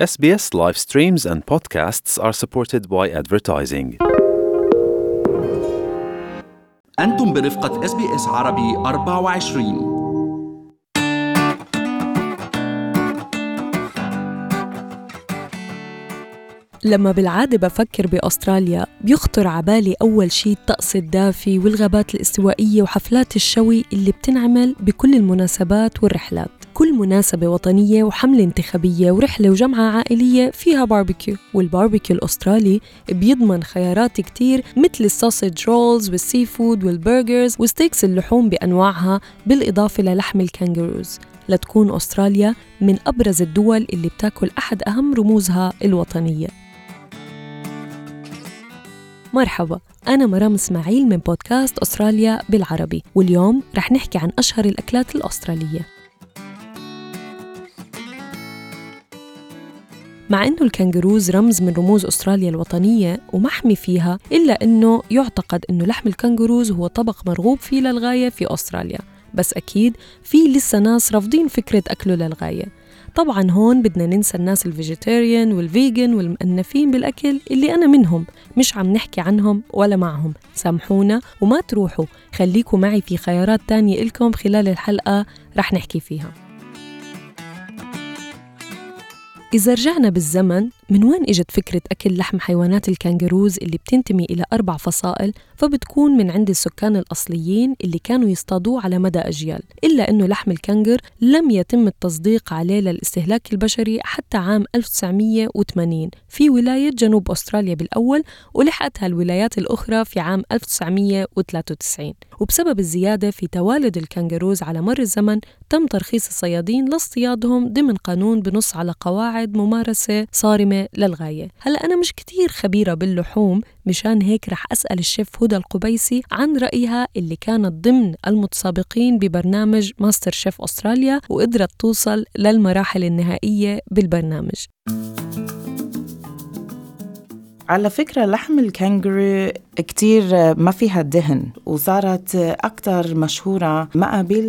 SBS live streams and podcasts are supported by advertising. أنتم برفقة اس بي اس عربي 24 لما بالعادة بفكر بأستراليا بيخطر عبالي أول شي الطقس الدافي والغابات الاستوائية وحفلات الشوي اللي بتنعمل بكل المناسبات والرحلات كل مناسبة وطنية وحملة انتخابية ورحلة وجمعة عائلية فيها barbecue وال barbecue الأسترالي بيضمن خيارات كتير مثل ال sausage rolls وال seafood وال burgers و steaks اللحوم بأنواعها بالإضافة للحم الكانجروز لتكون أستراليا من أبرز الدول اللي بتاكل أحد أهم رموزها الوطنية. مرحبا أنا مرام إسماعيل من بودكاست أستراليا بالعربي. واليوم رح نحكي عن أشهر الأكلات الأسترالية. مع أنه الكنغروز رمز من رموز أستراليا الوطنية ومحمي فيها إلا أنه يعتقد أنه لحم الكنغروز هو طبق مرغوب فيه للغاية في أستراليا. بس أكيد في لسه ناس رافضين فكرة أكله للغاية. طبعا هون بدنا ننسى الناس ال vegetarian وال vegan والمأنفين بالأكل اللي أنا منهم مش عم نحكي عنهم ولا معهم. سامحونا وما تروحوا خليكوا معي في خيارات تانية إلكم خلال الحلقة رح نحكي فيها. إذا رجعنا بالزمن من وين إجت فكرة أكل لحم حيوانات الكانجروز اللي بتنتمي إلى أربع فصائل فبتكون من عند السكان الأصليين اللي كانوا يصطادوه على مدى أجيال إلا أنه لحم الكنجر لم يتم التصديق عليه للاستهلاك البشري حتى عام 1980 في ولاية جنوب أستراليا بالأول ولحقتها الولايات الأخرى في عام 1993 وبسبب الزيادة في توالد الكنجروز على مر الزمن تم ترخيص الصيادين لاصطيادهم ضمن قانون بنص على قواعد ممارسة صارمة للغاية. هلأ أنا مش كتير خبيرة باللحوم مشان هيك رح أسأل الشيف هدى القبيسي عن رأيها اللي كانت ضمن المتسابقين ببرنامج ماستر شيف أستراليا وقدرت توصل للمراحل النهائية بالبرنامج. على فكرة لحم الكانجرو كتير ما فيها دهن وصارت أكتر مشهورة ما قبل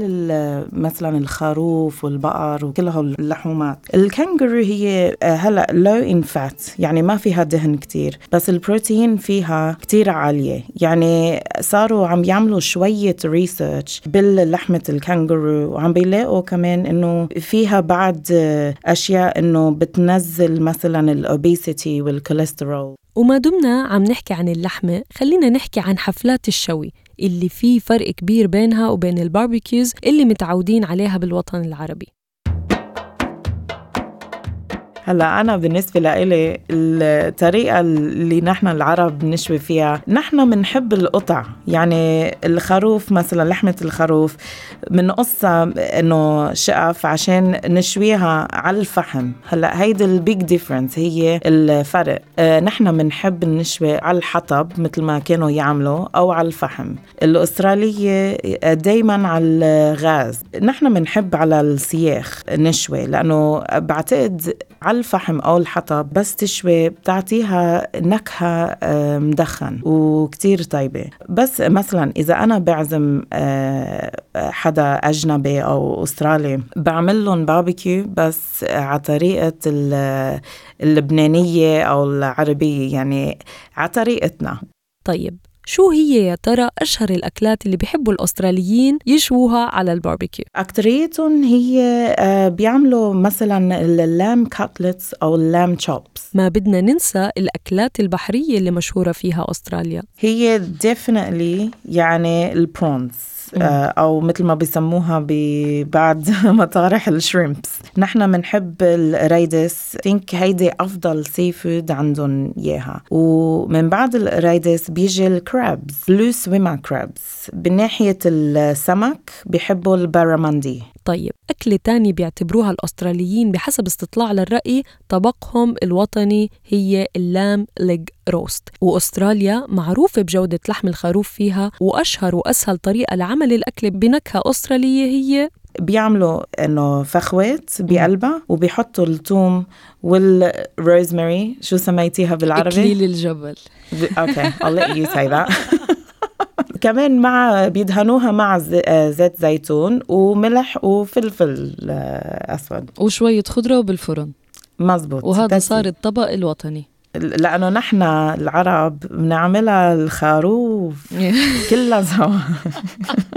مثلا الخروف والبقر وكل هاللحومات الكانجرو هي هلأ لو إن فات يعني ما فيها دهن كتير بس البروتين فيها كتير عالية. يعني صاروا عم يعملوا شوية research باللحمة الكانجرو وعم بيلاقوا كمان إنه فيها بعد أشياء إنه بتنزل مثلا ال obesity والكوليسترول وما دمنا عم نحكي عن اللحمة خلينا نحكي عن حفلات الشوي اللي في فرق كبير بينها وبين ال barbecues اللي متعودين عليها بالوطن العربي. هلا أنا بالنسبة لإلي الطريقة اللي نحن العرب بنشوي فيها نحن بنحب القطع يعني الخروف مثلا لحمة الخروف بنقصها إنه شقف عشان نشويها على الفحم. هلا هيدي ال big difference هي الفرق. آه نحن بنحب نشوي على الحطب مثل ما كانوا يعملوا أو على الفحم. الأسترالية دائما على الغاز. نحن بنحب على السياخ نشوي لأنه بعتقد على الفحم أو الحطب بس تشوي بتعطيها نكهة مدخن وكتير طيبة. بس مثلا إذا أنا بعزم حدا أجنبي أو أسترالي بعمل لهم باربيكيو بس على طريقة اللبنانية أو العربية يعني على طريقتنا. طيب شو هي يا ترى أشهر الأكلات اللي بيحبوا الأستراليين يشووها على الباربيكيو؟ أكتريتهم هي بيعملوا مثلا ال lamb cutlets أو ال lamb chops. ما بدنا ننسى الأكلات البحرية اللي مشهورة فيها أستراليا. هي definitely يعني ال prawns. أو مثل ما بيسموها بعد مطارح ال shrimps. نحن بنحب القريدس. think هيدي أفضل seafood عندهم إياها. ومن بعد القريدس بيجي ال crabs blue swimmer crabs بالناحيه السمك بيحبوا ال barramundi طيب أكلة تانية بيعتبروها الأستراليين بحسب استطلاع للرأي طبقهم الوطني هي ال lamb leg roast وأستراليا معروفة بجودة لحم الخروف فيها وأشهر وأسهل طريقة لعمل الأكل بنكهة أسترالية هي؟ بيعملوا إنه فخوات بقلبها وبيحطوا الثوم والروزماري شو سميتيها بالعربي؟ إكليل الجبل. أوكي I'll let you say that. كمان مع بيدهنوها مع زيت زيتون وملح وفلفل أسود. وشوية خضرة بالفرن مزبوط. وهذا. صار الطبق الوطني. لأنه نحن العرب بنعملها الخروف كلها سوا.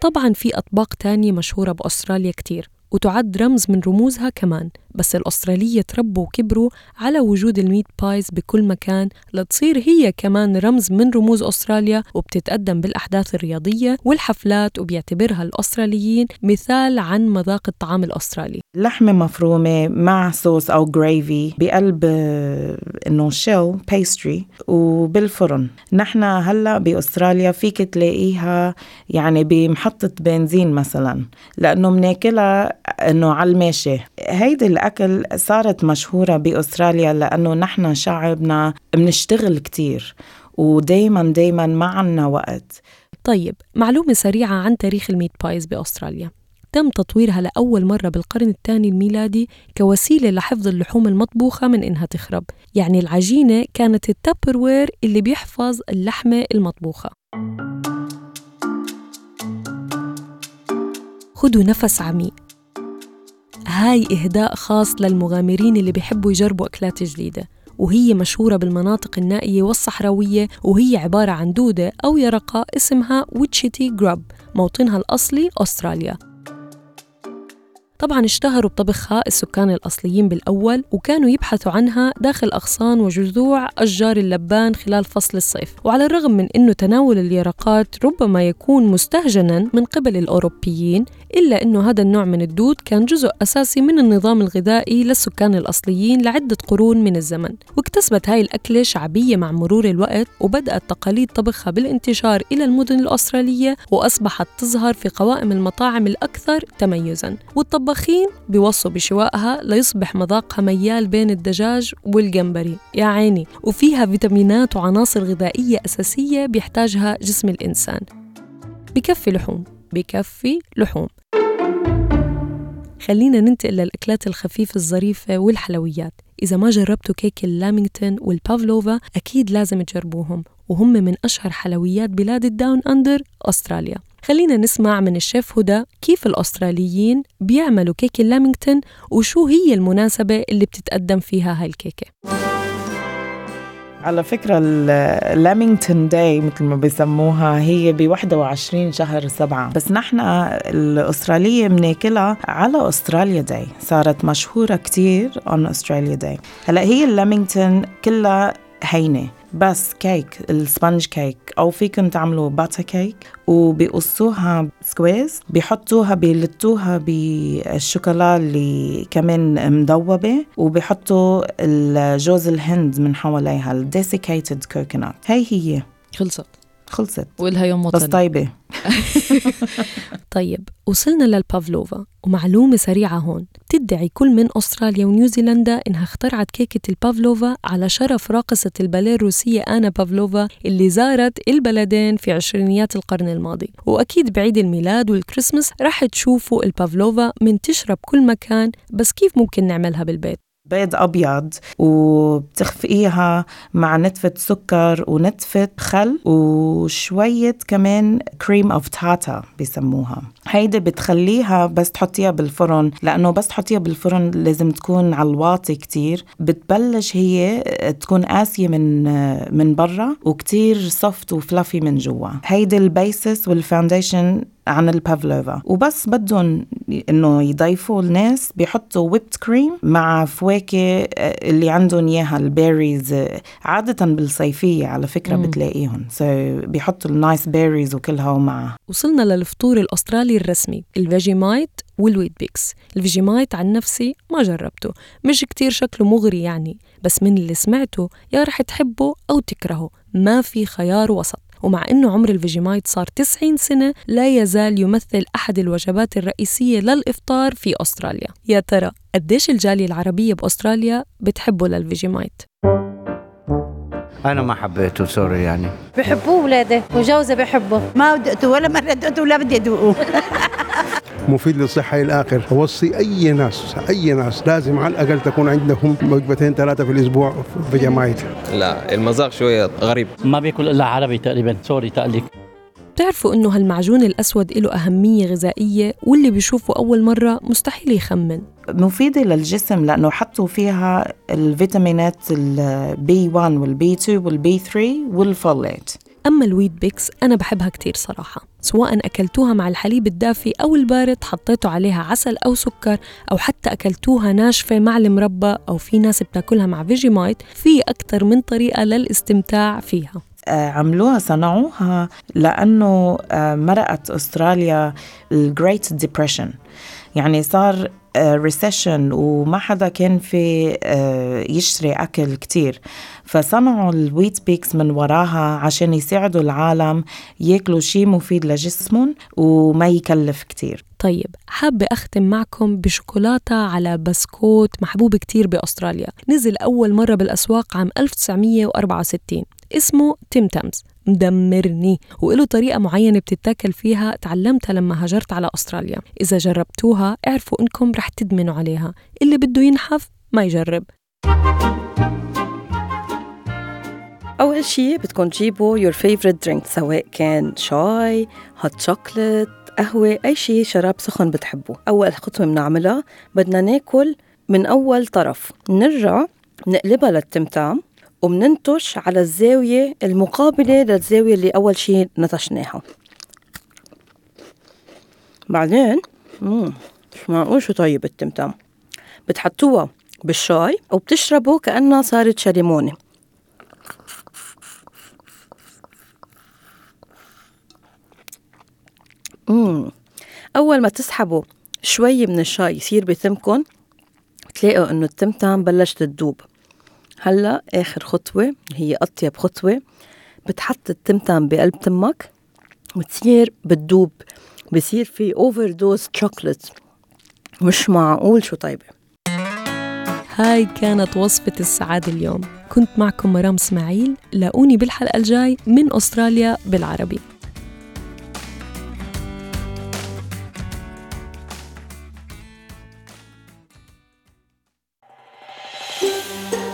طبعا في أطباق تانية مشهورة بأستراليا كتير وتعد رمز من رموزها كمان. بس الأسترالية تربوا وكبروا على وجود الميت بايز بكل مكان لتصير هي كمان رمز من رموز أستراليا وبتتقدم بالأحداث الرياضية والحفلات وبيعتبرها الأستراليين مثال عن مذاق الطعام الأسترالي. لحمة مفرومة مع صوص أو جريفي بقلب إنه shell pastry وبالفرن. نحن هلأ بأستراليا فيك تلاقيها يعني بمحطة بنزين مثلا لأنه مناكلها إنه على الماشي. هيدي الأكل صارت مشهورة بأستراليا لأنه نحن شعبنا بنشتغل كتير ودايما دايما ما عنا وقت. طيب معلومة سريعة عن تاريخ ال meat pies بأستراليا. تم تطويرها لأول مرة بالقرن الثاني الميلادي كوسيلة لحفظ اللحوم المطبوخة من إنها تخرب. يعني العجينة كانت التابروير اللي بيحفظ اللحمة المطبوخة. خدوا نفس عميق. هاي إهداء خاص للمغامرين اللي بيحبوا يجربوا أكلات جديدة وهي مشهورة بالمناطق النائية والصحراوية وهي عبارة عن دودة أو يرقة اسمها ويتشيتي جراب موطنها الأصلي أستراليا. طبعا اشتهروا بطبخها السكان الأصليين بالأول وكانوا يبحثوا عنها داخل أغصان وجذوع أشجار اللبان خلال فصل الصيف. وعلى الرغم من أنه تناول اليرقات ربما يكون مستهجنا من قبل الأوروبيين إلا أنه هذا النوع من الدود كان جزء أساسي من النظام الغذائي للسكان الأصليين لعدة قرون من الزمن. واكتسبت هاي الأكلة شعبية مع مرور الوقت وبدأت تقاليد طبخها بالانتشار إلى المدن الأسترالية وأصبحت تظهر في قوائم المطاعم الأكثر تميزاً. والطباخين بيوصوا بشوائها ليصبح مذاقها ميال بين الدجاج والجمبري. يا عيني. وفيها فيتامينات وعناصر غذائية أساسية بيحتاجها جسم الإنسان. بكفي لحوم. بكفي لحوم. خلينا ننتقل للأكلات الخفيفة الظريفة والحلويات. إذا ما جربتوا كيك ال lamington وال pavlova أكيد لازم تجربوهم. وهم من أشهر حلويات بلاد ال Down Under أستراليا. خلينا نسمع من الشيف هدى كيف الأستراليين بيعملوا كيك ال lamington وشو هي المناسبة اللي بتتقدم فيها هاي الكيكة. على فكرة ال Lamington Day مثل ما بيسموها هي ب 21 شهر سبعة. بس نحن الأسترالية بناكلها على Australia Day. صارت مشهورة كتير on Australia Day هلا هي ال lamington كلها هينة. بس كيك ال sponge cake أو فيكم تعملوا butter cake وبيقصوها squares بيحطوها بيلتوها بالشوكولا اللي كمان مدوبة وبيحطوا الجوز الهند من حواليها ال desiccated coconut هي هي. خلصت. خلصت. والها يوم بس وطني. طيبة. طيب وصلنا لل pavlova ومعلومة سريعة هون. تدعي كل من أستراليا ونيوزيلندا إنها اخترعت كيكة ال pavlova على شرف راقصة الباليه الروسية آنا بافلوفا اللي زارت البلدين في عشرينيات القرن الماضي. وأكيد بعيد الميلاد والكريسماس رح تشوفوا ال pavlova منتشرة بكل مكان بس كيف ممكن نعملها بالبيت؟ بيض أبيض وبتخفقيها مع نتفة سكر ونتفة خل وشوية كمان cream of tartar بيسموها هيدي بتخليها بس تحطيها بالفرن لأنه بس تحطيها بالفرن لازم تكون على الواطي كتير. بتبلش هي تكون قاسية من من برا وكتير soft و fluffy من جوا. هيدي ال basis وال foundation عن ال pavlova وبس بدهم إنه يضيفوا الناس بيحطوا whipped cream مع فواكه اللي عندهم إياها ال berries عادة بالصيفية على فكرة مم. بتلاقيهم. so so بيحطوا ال nice berries وكلها ومعها وصلنا للفطور الأسترالي الرسمي ال Vegemite وال Weet-Bix ال Vegemite عن نفسي ما جربته مش كتير شكله مغري يعني بس من اللي سمعته يا رح تحبه أو تكرهه ما في خيار وسط. ومع أنه عمر ال Vegemite صار 90 سنة لا يزال يمثل أحد الوجبات الرئيسية للإفطار في أستراليا. يا ترى قديش الجالية العربية بأستراليا بتحبوا لل Vegemite؟ أنا ما حبيته sorry يعني. بحبوه ولادي وجوزي بحبه. ما دقته ولا مرة دقته ولا بدي أدوقه. مفيد للصحة إلى الآخر. أوصي أي ناس أي ناس لازم على الأقل تكون عندهم وجبتين ثلاثة في الأسبوع في جماعة لا المذاق شوية غريب. ما بياكل إلا عربي تقريبا sorry تقليك بتعرفوا إنه هالمعجون الأسود له أهمية غذائية واللي بيشوفه أول مرة مستحيل يخمن. مفيدة للجسم لأنه حطوا فيها الفيتامينات البي 1 والبي 2 والبي 3 والفوليت أما ال Weet-Bix أنا بحبها كتير صراحة. سواء أكلتوها مع الحليب الدافي أو البارد حطيتوا عليها عسل أو سكر أو حتى أكلتوها ناشفة مع المربى أو في ناس بتاكلها مع Vegemite في أكتر من طريقة للاستمتاع فيها. عملوها صنعوها لأنه آه، مرقت أستراليا ال Great Depression يعني صار recession وما حدا كان في آه، يشتري أكل كتير. فصنعوا ال Weet-Bix من وراها عشان يساعدوا العالم ياكلوا شيء مفيد لجسمهم وما يكلف كتير. طيب حابة أختم معكم بشوكولاتة على بسكوت محبوب كتير بأستراليا. نزل أول مرة بالأسواق عام 1964 اسمه Tim Tams مدمرني. وله طريقة معينة بتتاكل فيها تعلمتها لما هاجرت على أستراليا. إذا جربتوها اعرفوا إنكم رح تدمنوا عليها. اللي بده ينحف ما يجرب. أول شي بدكم تجيبوا your favorite drink سواء كان شاي هوت شوكليت قهوة أي شي شراب سخن بتحبوه. أول خطوة بنعملها بدنا ناكل من أول طرف. نرجع نقلبها للتمتام. وبننتش على الزاوية المقابلة للزاوية اللي أول شي نتشناها بعدين مم. مش معقول شو طيب التمتام بتحطوها بالشاي وبتشربوا كأنها صارت شاليمونة. أول ما تسحبوا شوي من الشاي يصير بتمكن تلاقوا إنه التمتم بلشت تدوب هلا آخر خطوة هي أطيب خطوة. بتحط التمتم بقلب تمك وتصير بتدوب بصير في overdose chocolate مش معقول شو طيبة. هاي كانت وصفة السعادة اليوم. كنت معكم مرام إسماعيل لاقوني بالحلقة الجاي من أستراليا بالعربي.